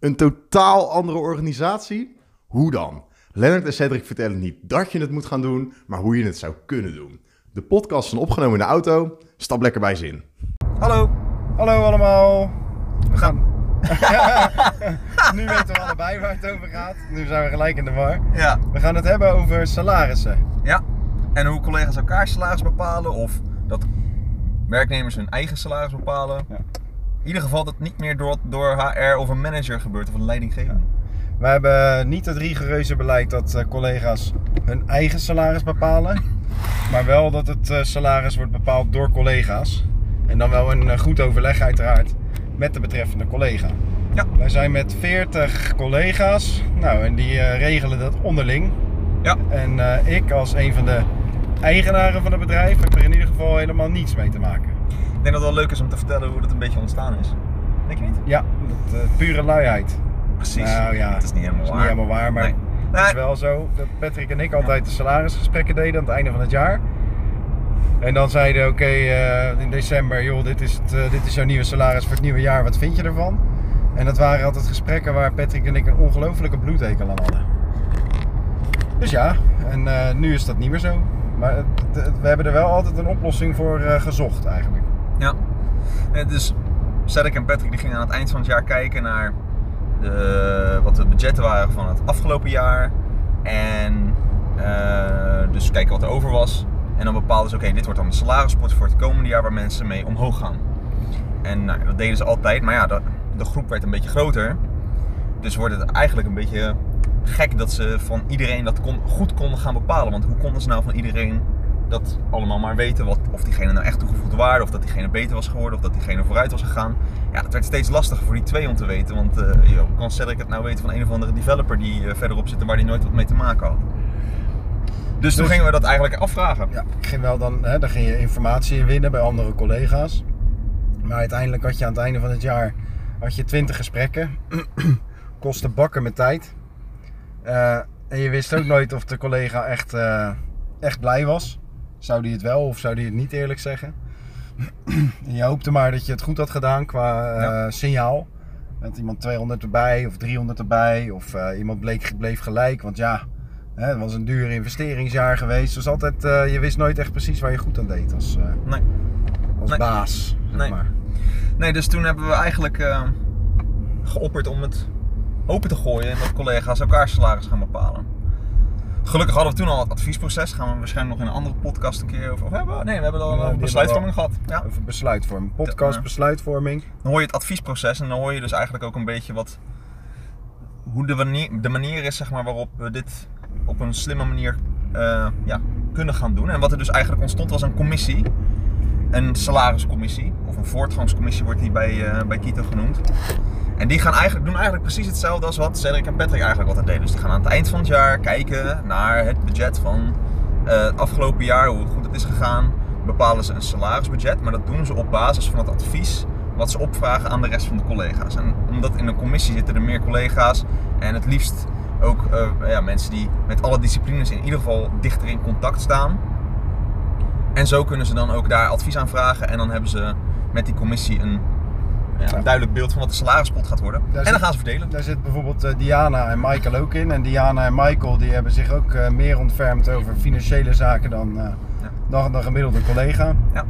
Een totaal andere organisatie? Hoe dan? Lennart en Cedric vertellen niet dat je het moet gaan doen, maar hoe je het zou kunnen doen. De podcast is opgenomen in de auto. Stap lekker bij zin. Hallo. Hallo allemaal. We gaan. nu weten we allebei waar het over gaat. Nu zijn we gelijk in de war. Ja. We gaan het hebben over salarissen. Ja. En hoe collega's elkaar salaris bepalen of dat werknemers hun eigen salaris bepalen. Ja. In ieder geval dat niet meer door, door HR of een manager gebeurt of een leidinggevende. We hebben niet het rigoureuze beleid dat eh, collega's hun eigen salaris bepalen. Maar wel dat het eh, salaris wordt bepaald door collega's. En dan wel in eh, goed overleg uiteraard met de betreffende collega. Ja. Wij zijn met 40 collega's. Nou, en die regelen dat onderling. Ja. En ik als een van de eigenaren van het bedrijf heb er in ieder geval helemaal niets mee te maken. Ik denk dat het wel leuk is om te vertellen hoe dat een beetje ontstaan is. Denk je niet? Ja, dat, eh, pure luiheid. Precies. Nou ja, Het is niet helemaal Dat is waar. niet helemaal waar, maar Nee. het is wel zo dat Patrick en ik altijd de salarisgesprekken deden aan het einde van het jaar. En dan zeiden oké eh, in december, joh, dit is, het, eh, dit is jouw nieuwe salaris voor het nieuwe jaar, wat vind je ervan? En dat waren altijd gesprekken waar Patrick en ik een ongelofelijke bloedhekel aan hadden. Dus ja, en nu is dat niet meer zo. Maar het- het- we hebben er wel altijd een oplossing voor gezocht eigenlijk. Ja. Dus Cedric en Patrick die gingen aan het eind van het jaar kijken naar de, wat de budgetten waren van het afgelopen jaar. En eh, dus kijken wat er over was. En dan bepaalden ze, oké, dit wordt dan de salarispot voor het komende jaar waar mensen mee omhoog gaan. En nou, dat deden ze altijd, maar ja, de, de groep werd een beetje groter. Dus wordt het eigenlijk een beetje gek dat ze van iedereen dat kon, goed konden gaan bepalen. Want hoe konden ze nou van iedereen dat allemaal maar weten? Wat, of diegene nou echt toegevoegde waarde, of dat diegene beter was geworden, of dat diegene vooruit was gegaan. Ja, dat werd steeds lastiger voor die twee om te weten. Want eh joh, hoe kan Cedric het nou weten van een of andere developer die eh, verderop zit en waar die nooit wat mee te maken had? Dus toen Dus- gingen we dat eigenlijk afvragen. Ja, ik ging wel dan, hè, dan ging je informatie in winnen bij andere collega's. Maar uiteindelijk had je aan het einde van het jaar had je 20 gesprekken. Kostte bakken met tijd. Eh, en je wist ook nooit of de collega echt, eh, echt blij was. Zou die het wel of zou die het niet eerlijk zeggen? En je hoopte maar dat je het goed had gedaan qua eh, Ja. signaal. Met iemand 200 erbij of 300 erbij. Of eh, iemand bleek, bleef gelijk. Want ja, hè, het was een duur investeringsjaar geweest. Dus altijd, eh, je wist nooit echt precies waar je goed aan deed als, Nee. als Nee. baas. Zeg Nee. maar. Nee, dus toen hebben we eigenlijk geopperd om het open te gooien en dat collega's elkaar salaris gaan bepalen. Gelukkig hadden we toen al het adviesproces. Gaan we waarschijnlijk nog in een andere podcast een keer over hebben. Nee, we hebben al een besluitvorming gehad. Ja. Over besluitvorming. Podcast, Ja. besluitvorming. Dan hoor je het adviesproces en dan hoor je dus eigenlijk ook een beetje wat hoe de manier, de manier is zeg maar, waarop we dit op een slimme manier eh, ja, kunnen gaan doen. En wat er dus eigenlijk ontstond was een commissie, een salariscommissie, of een voortgangscommissie wordt die bij, eh, bij Kito genoemd. En die gaan eigenlijk, doen eigenlijk precies hetzelfde als wat Cedric en Patrick eigenlijk altijd deden. Dus die gaan aan het eind van het jaar kijken naar het budget van eh, het afgelopen jaar, hoe goed het is gegaan. Bepalen ze een salarisbudget, maar dat doen ze op basis van het advies wat ze opvragen aan de rest van de collega's. En omdat in een commissie zitten er meer collega's en het liefst ook eh, ja, mensen die met alle disciplines in ieder geval dichter in contact staan. En zo kunnen ze dan ook daar advies aan vragen en dan hebben ze met die commissie een, ja, een duidelijk beeld van wat de salarispot gaat worden. Daar en dan zit- gaan ze verdelen. Daar zit bijvoorbeeld eh, Diana en Michael ook in. En Diana en Michael die hebben zich ook eh, meer ontfermd over financiële zaken dan, eh, Ja. dan, een collega. Ja.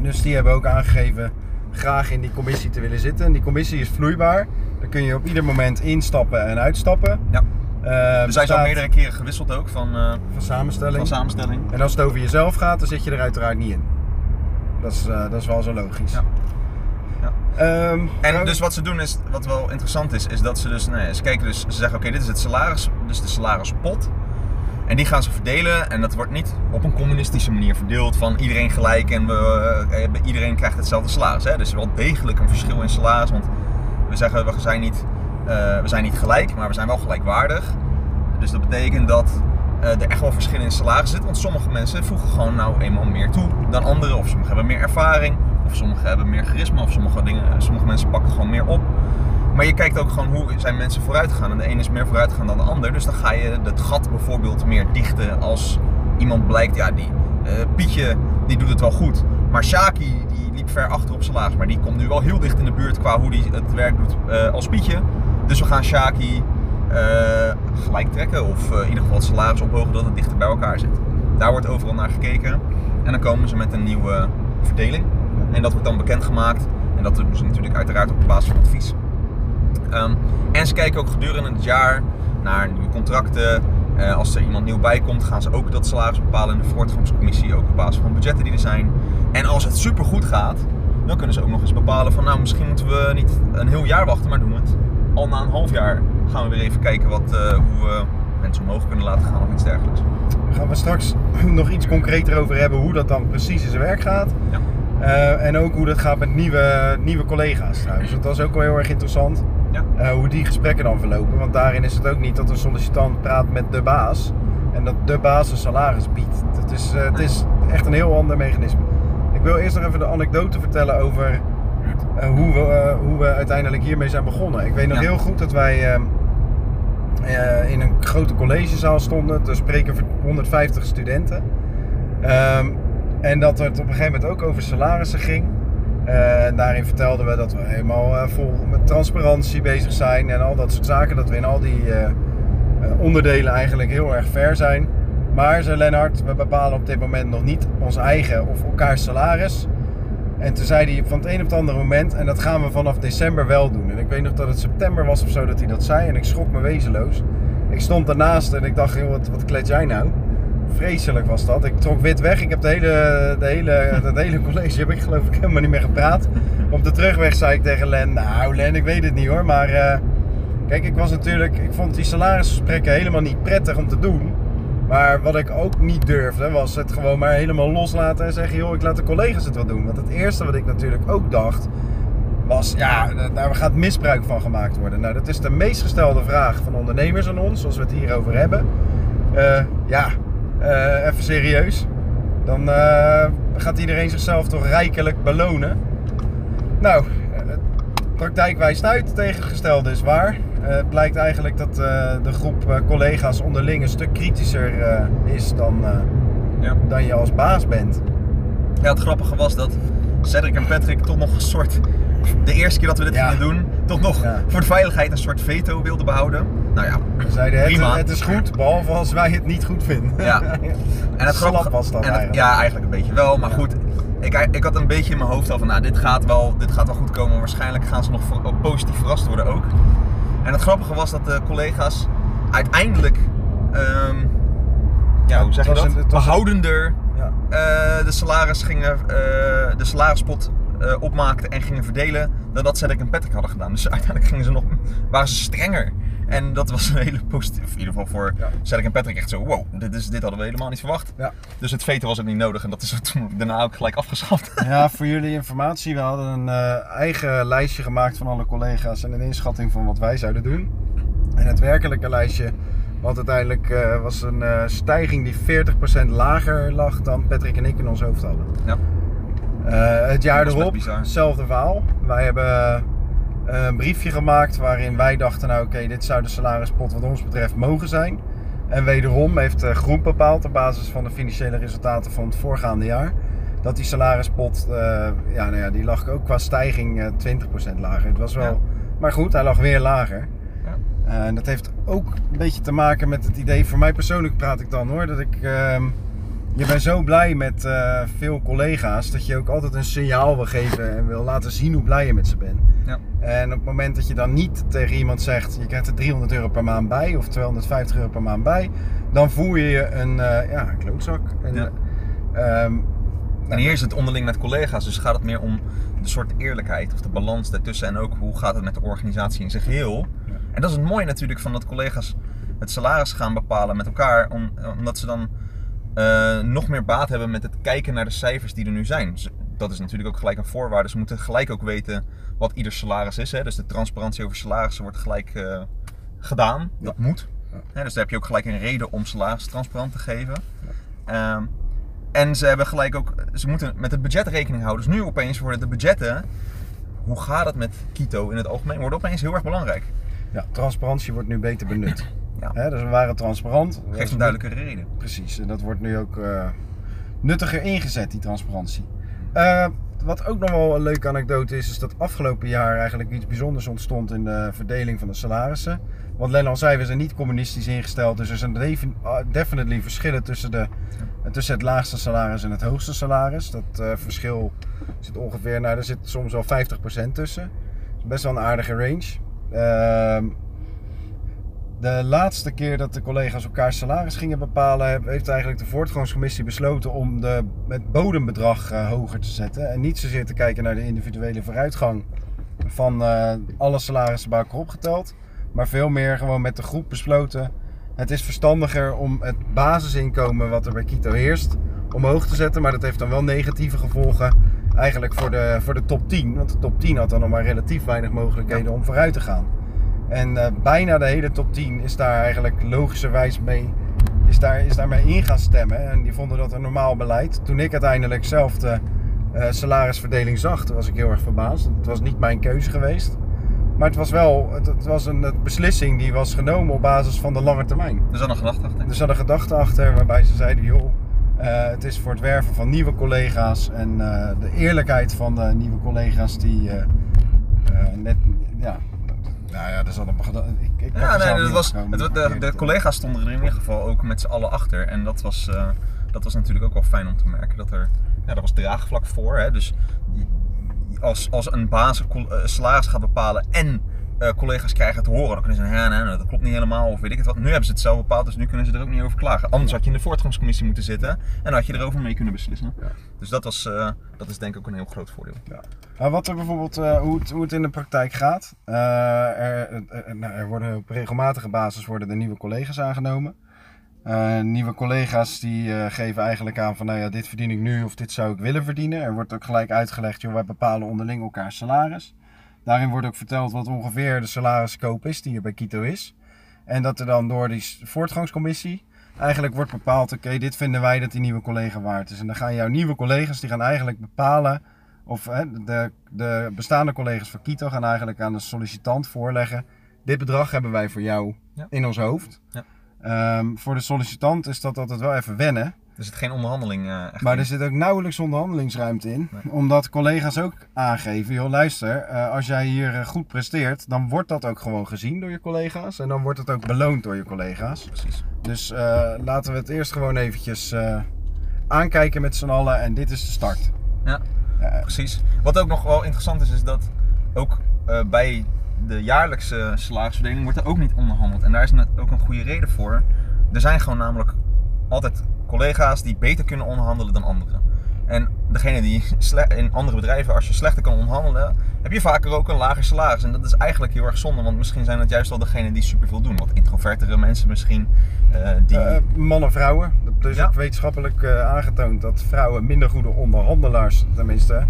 Dus die hebben ook aangegeven graag in die commissie te willen zitten. En die commissie is vloeibaar. Daar kun je op ieder moment instappen en uitstappen. Ja. We zijn zo bestaat meerdere keren gewisseld ook van, eh, van samenstelling. van samenstelling. En als het over jezelf gaat, dan zit je er uiteraard niet in. Dat is, eh, dat is wel zo logisch. Ja. Ja. Ehm, En nou, dus wat ze doen is, wat wel interessant is, is dat ze dus, nee, ze kijken dus, ze zeggen oké, dit is het salaris, dus de salarispot. En die gaan ze verdelen en dat wordt niet op een communistische manier verdeeld van iedereen gelijk en we, eh, iedereen krijgt hetzelfde salaris. Hè? Dus er wel degelijk een verschil in salaris, want we zeggen we zijn niet, we zijn niet gelijk, maar we zijn wel gelijkwaardig. Dus dat betekent dat eh, er echt wel verschillen in salaris zitten, want sommige mensen voegen gewoon nou eenmaal meer toe dan anderen, of sommigen hebben meer ervaring, of sommigen hebben meer charisma, of sommige, dingen, sommige mensen pakken gewoon meer op. Maar je kijkt ook gewoon hoe zijn mensen vooruit gegaan. En de ene is meer vooruit gegaan dan de ander. Dus dan ga je het gat bijvoorbeeld meer dichten als iemand blijkt, ja, die eh, Pietje die doet het wel goed. Maar Shaki die liep ver achter op salaris. Maar die komt nu wel heel dicht in de buurt qua hoe die het werk doet eh, als Pietje. Dus we gaan Shaki eh, gelijk trekken of eh, in ieder geval het salaris ophogen dat het dichter bij elkaar zit. Daar wordt overal naar gekeken en dan komen ze met een nieuwe verdeling. En dat wordt dan bekendgemaakt en dat doen ze natuurlijk uiteraard op basis van advies. Ehm, en ze kijken ook gedurende het jaar naar nieuwe contracten. Eh, als er iemand nieuw bij komt, gaan ze ook dat salaris bepalen in de voortgangscommissie, ook op basis van budgetten die er zijn. En als het super goed gaat, dan kunnen ze ook nog eens bepalen van nou misschien moeten we niet een heel jaar wachten, maar doen we het al na een half jaar gaan we weer even kijken wat, eh, hoe we mensen omhoog kunnen laten gaan of iets dergelijks. Daar gaan we straks nog iets concreter over hebben hoe dat dan precies in zijn werk gaat. Ja. Eh, en ook hoe dat gaat met nieuwe, nieuwe collega's trouwens. Want dat is ook wel heel erg interessant. Ja. eh, hoe die gesprekken dan verlopen. Want daarin is het ook niet dat een sollicitant praat met de baas. En dat de baas een salaris biedt. Het is, het is echt een heel ander mechanisme. Ik wil eerst nog even de anekdote vertellen over hoe, we, eh, hoe we uiteindelijk hiermee zijn begonnen. Ik weet nog Ja. heel goed dat wij ehm, eh, in een grote collegezaal stonden. Er spreken voor 150 studenten. Ehm, en dat het op een gegeven moment ook over salarissen ging. Eh, daarin vertelden we dat we helemaal eh, vol met transparantie bezig zijn en al dat soort zaken. Dat we in al die eh, eh, onderdelen eigenlijk heel erg ver zijn. Maar, zei Lennart, we bepalen op dit moment nog niet ons eigen of elkaars salaris. En toen zei hij van het een op het andere moment, en dat gaan we vanaf december wel doen. En ik weet nog dat het september was of zo dat hij dat zei. En ik schrok me wezenloos. Ik stond daarnaast en ik dacht, joh, wat, wat klets jij nou? Vreselijk was dat. Ik trok wit weg. Ik heb de hele, de hele, het hele college heb ik geloof ik helemaal niet meer gepraat. Op de terugweg zei ik tegen Len, nou Len, ik weet het niet hoor. Maar eh, kijk, ik was natuurlijk, ik vond die salarisgesprekken helemaal niet prettig om te doen. Maar wat ik ook niet durfde, was het gewoon maar helemaal loslaten en zeggen, joh, ik laat de collega's het wel doen. Want het eerste wat ik natuurlijk ook dacht, was, ja, daar gaat misbruik van gemaakt worden. Nou, dat is de meest gestelde vraag van ondernemers aan ons, zoals we het hier over hebben. Eh, ja, eh, even serieus. Dan eh, gaat iedereen zichzelf toch rijkelijk belonen. Nou, praktijk wijst uit, tegengestelde is waar. Eh, het blijkt eigenlijk dat eh, de groep eh, collega's onderling een stuk kritischer is dan, Ja. dan je als baas bent. Ja, het grappige was dat Cedric en Patrick toch nog een soort, de eerste keer dat we dit Ja. gingen doen, toch nog Ja. voor de veiligheid een soort veto wilden behouden. Nou ja, We zeiden het, het is goed, behalve als wij het niet goed vinden. Ja. En het Slap grappige was dat en het- eigenlijk. Ja, eigenlijk een beetje wel. Maar goed, ik, ik had een beetje in mijn hoofd al van, nou, dit gaat wel, dit gaat wel goed komen. Waarschijnlijk gaan ze nog positief verrast worden ook. En het grappige was dat de collega's uiteindelijk, ehm, ja, hoe zeg je dat? een- Behoudender Ja. eh, de salaris gingen, eh, de salarispot eh, opmaakten en gingen verdelen dan dat Cedric en Patrick hadden gedaan. Dus uiteindelijk gingen ze nog, waren ze strenger. En dat was een hele positief, in ieder geval voor Ja. Cedric en Patrick echt zo, wow, dit, is, dit hadden we helemaal niet verwacht. Ja. Dus het veto was ook niet nodig en dat is toen daarna ook gelijk afgeschaft. Ja, voor jullie informatie. We hadden een eh, eigen lijstje gemaakt van alle collega's en een inschatting van wat wij zouden doen. En het werkelijke lijstje, wat uiteindelijk eh, was een eh, stijging die 40% lager lag dan Patrick en ik in ons hoofd hadden. Ja. Het jaar erop, hetzelfde verhaal. Wij hebben een briefje gemaakt waarin wij dachten, nou oké, dit zou de salarispot wat ons betreft mogen zijn. En wederom heeft de groep bepaald op basis van de financiële resultaten van het voorgaande jaar. Dat die salarispot, eh, ja, nou ja, die lag ook qua stijging eh 20% lager. Het was wel, Ja. maar goed, hij lag weer lager. Ja. Eh, En dat heeft ook een beetje te maken met het idee, voor mij persoonlijk praat ik dan hoor, dat ik, ehm, je bent zo blij met eh, veel collega's dat je ook altijd een signaal wil geven en wil laten zien hoe blij je met ze bent. Ja. En op het moment dat je dan niet tegen iemand zegt, je krijgt er 300 euro per maand bij of 250 euro per maand bij, dan voel je je een, eh, ja, een klootzak. En, Ja. ehm, En hier is het onderling met collega's, dus gaat het meer om de soort eerlijkheid of de balans daartussen en ook hoe gaat het met de organisatie in zijn geheel. Ja. En dat is het mooie natuurlijk van dat collega's het salaris gaan bepalen met elkaar, om, omdat ze dan eh, nog meer baat hebben met het kijken naar de cijfers die er nu zijn. Dat is natuurlijk ook gelijk een voorwaarde. Ze moeten gelijk ook weten wat ieder salaris is. Hè? Dus de transparantie over salarissen wordt gelijk eh, gedaan. Dat moet. Ja. Hè, dus daar heb je ook gelijk een reden om salaris transparant te geven. Ehm, en ze hebben gelijk ook, ze moeten met het budget rekening houden. Dus nu opeens worden de budgetten, hoe gaat het met Kito in het algemeen, worden opeens heel erg belangrijk. ja, transparantie wordt nu beter benut. Ja. Hè, dus we waren transparant. Geeft een duidelijke reden. Precies, en dat wordt nu ook eh, nuttiger ingezet, die transparantie. Eh, wat ook nog wel een leuke anekdote is, is dat afgelopen jaar eigenlijk iets bijzonders ontstond in de verdeling van de salarissen. Want Len al zei, we zijn niet communistisch ingesteld, dus er zijn ah, definitely verschillen tussen, de, tussen het laagste salaris en het hoogste salaris. Dat eh, verschil zit ongeveer, nou, er zit soms wel 50% tussen. Best wel een aardige range. Ehm, de laatste keer dat de collega's elkaar salaris gingen bepalen, heeft eigenlijk de voortgangscommissie besloten om de, het bodembedrag eh, hoger te zetten. En niet zozeer te kijken naar de individuele vooruitgang van eh, alle salarissen bij elkaar opgeteld. Maar veel meer gewoon met de groep besloten. Het is verstandiger om het basisinkomen wat er bij Kito heerst omhoog te zetten. Maar dat heeft dan wel negatieve gevolgen eigenlijk voor de, voor de top 10. Want de top 10 had dan nog maar relatief weinig mogelijkheden om vooruit te gaan. En eh, bijna de hele top 10 is daar eigenlijk logischerwijs mee, is daar, is daarmee in gaan stemmen. En die vonden dat een normaal beleid. Toen ik uiteindelijk zelf de eh, salarisverdeling zag, was ik heel erg verbaasd. Het was niet mijn keuze geweest. Maar het was wel het, het was een het beslissing die was genomen op basis van de lange termijn. Er zat een gedachte achter. Er zat een gedachte achter waarbij ze zeiden: joh, eh, het is voor het werven van nieuwe collega's en de eerlijkheid van de nieuwe collega's die net, ja, nou ja, er zat een gedachte. Ik, ik Ja, nee, dat was, het, de, eerlijk de zeggen. collega's stonden er in ieder geval ook met z'n allen achter. En dat was, eh, dat was natuurlijk ook wel fijn om te merken. Dat er, ja, er was draagvlak voor. Hè? Dus als, als een baas een eh, salaris gaat bepalen en eh, collega's krijgen het horen, dan kunnen ze zeggen, ja, nee, nee, dat klopt niet helemaal of weet ik het wat. Nu hebben ze het zelf bepaald, dus nu kunnen ze er ook niet over klagen. Anders had je in de voortgangscommissie moeten zitten en dan had je erover mee kunnen beslissen. Ja. Dus dat, was, eh, dat is denk ik ook een heel groot voordeel. Ja. Maar wat er bijvoorbeeld, eh, hoe, het, hoe het in de praktijk gaat. er, nou, er worden op regelmatige basis worden er nieuwe collega's aangenomen. Nieuwe collega's die geven eigenlijk aan van nou ja, dit verdien ik nu of dit zou ik willen verdienen. Er wordt ook gelijk uitgelegd, joh, wij bepalen onderling elkaar salaris. Daarin wordt ook verteld wat ongeveer de salariskoop is die er bij Kito is. En dat er dan door die voortgangscommissie eigenlijk wordt bepaald, oké, dit vinden wij dat die nieuwe collega waard is. En dan gaan jouw nieuwe collega's, die gaan eigenlijk bepalen, of hè, de, de bestaande collega's van Kito gaan eigenlijk aan de sollicitant voorleggen, dit bedrag hebben wij voor jou Ja. in ons hoofd. Ja. Ehm, voor de sollicitant is dat altijd wel even wennen. Er zit geen onderhandeling eh, echt Maar in. er zit ook nauwelijks onderhandelingsruimte in. Nee. Omdat collega's ook aangeven, joh luister, eh, als jij hier eh, goed presteert, dan wordt dat ook gewoon gezien door je collega's. En dan wordt het ook beloond door je collega's. Precies. Dus laten we het eerst gewoon eventjes aankijken met z'n allen. En dit is de start. Ja. Precies. Wat ook nog wel interessant is, is dat ook bij de jaarlijkse salarisverdeling wordt er ook niet onderhandeld. En daar is net ook een goede reden voor. Er zijn gewoon namelijk altijd collega's die beter kunnen onderhandelen dan anderen. En degene die in andere bedrijven, als je slechter kan onderhandelen, heb je vaker ook een lager salaris. En dat is eigenlijk heel erg zonde, want misschien zijn het juist wel degenen die superveel doen. Wat introvertere mensen misschien, eh, die... eh, mannen, vrouwen. Er is Ja. ook wetenschappelijk eh, aangetoond dat vrouwen minder goede onderhandelaars, tenminste.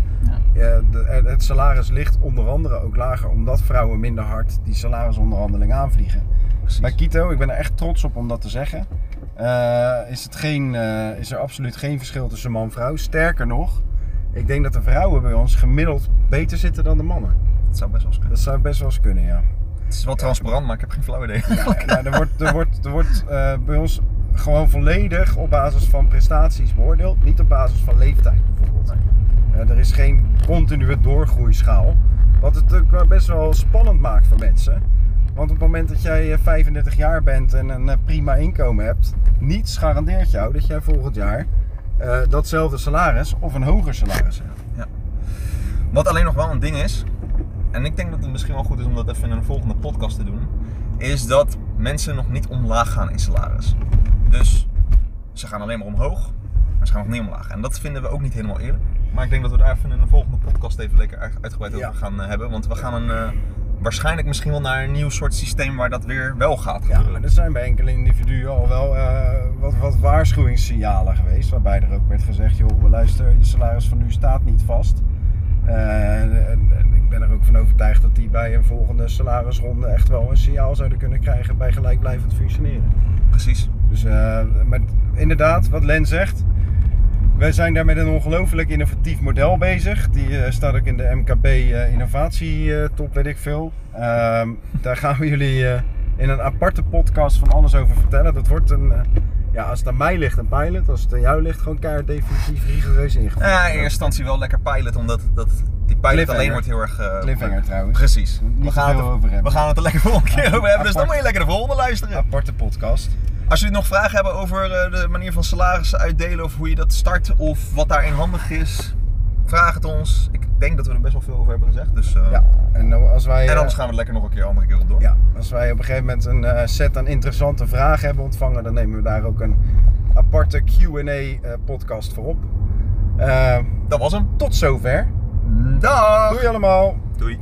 Ja. de- het salaris ligt onder andere ook lager, omdat vrouwen minder hard die salarisonderhandeling aanvliegen. precies. Bij Kito, ik ben er echt trots op om dat te zeggen, is, het geen, eh, is er absoluut geen verschil tussen man en vrouw. Sterker nog, ik denk dat de vrouwen bij ons gemiddeld beter zitten dan de mannen. Dat zou best wel eens kunnen. Dat zou best wel eens kunnen, ja. Het is wel transparant, maar ik heb geen flauw idee. Ja, er wordt, er wordt, er wordt eh, bij ons gewoon volledig op basis van prestaties beoordeeld, niet op basis van leeftijd bijvoorbeeld. Eh, er is geen continue doorgroeischaal, wat het ook wel best wel spannend maakt voor mensen. Want op het moment dat jij eh, 35 jaar bent en een eh, prima inkomen hebt, niets garandeert jou dat jij volgend jaar eh, datzelfde salaris of een hoger salaris hebt. Wat alleen nog wel een ding is, en ik denk dat het misschien wel goed is om dat even in een volgende podcast te doen, is dat mensen nog niet omlaag gaan in salaris. Dus ze gaan alleen maar omhoog, maar ze gaan nog niet omlaag. En dat vinden we ook niet helemaal eerlijk. Maar ik denk dat we daar even in een volgende podcast even lekker uit- uitgebreid over Ja. gaan eh, hebben. Want we gaan een, eh, waarschijnlijk misschien wel naar een nieuw soort systeem waar dat weer wel gaat Ja, gebeuren. maar er zijn bij enkele individuen al wel eh, wat, wat waarschuwingssignalen geweest. Waarbij er ook werd gezegd, joh, luister, je salaris van nu staat niet vast. Eh, en, en- en ik ben er ook van overtuigd dat die bij een volgende salarisronde echt wel een signaal zouden kunnen krijgen bij gelijkblijvend functioneren. Precies. Dus, eh, maar inderdaad, wat Len zegt. Wij zijn daar met een ongelooflijk innovatief model bezig. Die eh, staat ook in de MKB eh, innovatietop, weet ik veel. Ehm, daar gaan we jullie eh, in een aparte podcast van alles over vertellen. Dat wordt een, eh, Ja, als het aan mij ligt, een pilot. Als het aan jou ligt, gewoon keihard definitief rigoureus ingevoerd. Ja, in eerste instantie wel lekker pilot, omdat dat, die pilot alleen wordt heel erg... eh, Cliffhanger trouwens. Precies. Niet We gaan, het er, over hebben. we gaan het er lekker volgende keer over hebben, dus dan moet je lekker de volgende luisteren. Aparte podcast. Als jullie nog vragen hebben over eh, de manier van salarissen uitdelen of hoe je dat start of wat daarin handig is, vraag het ons. Ik denk dat we er best wel veel over hebben gezegd. Dus, eh, Ja. En nou, als wij... En eh, anders gaan we er lekker nog een keer andere keer op door. Ja, als wij op een gegeven moment een set aan interessante vragen hebben ontvangen, dan nemen we daar ook een aparte QA-podcast voor op. Dat was hem. tot zover. Dag! Doei allemaal! Doei.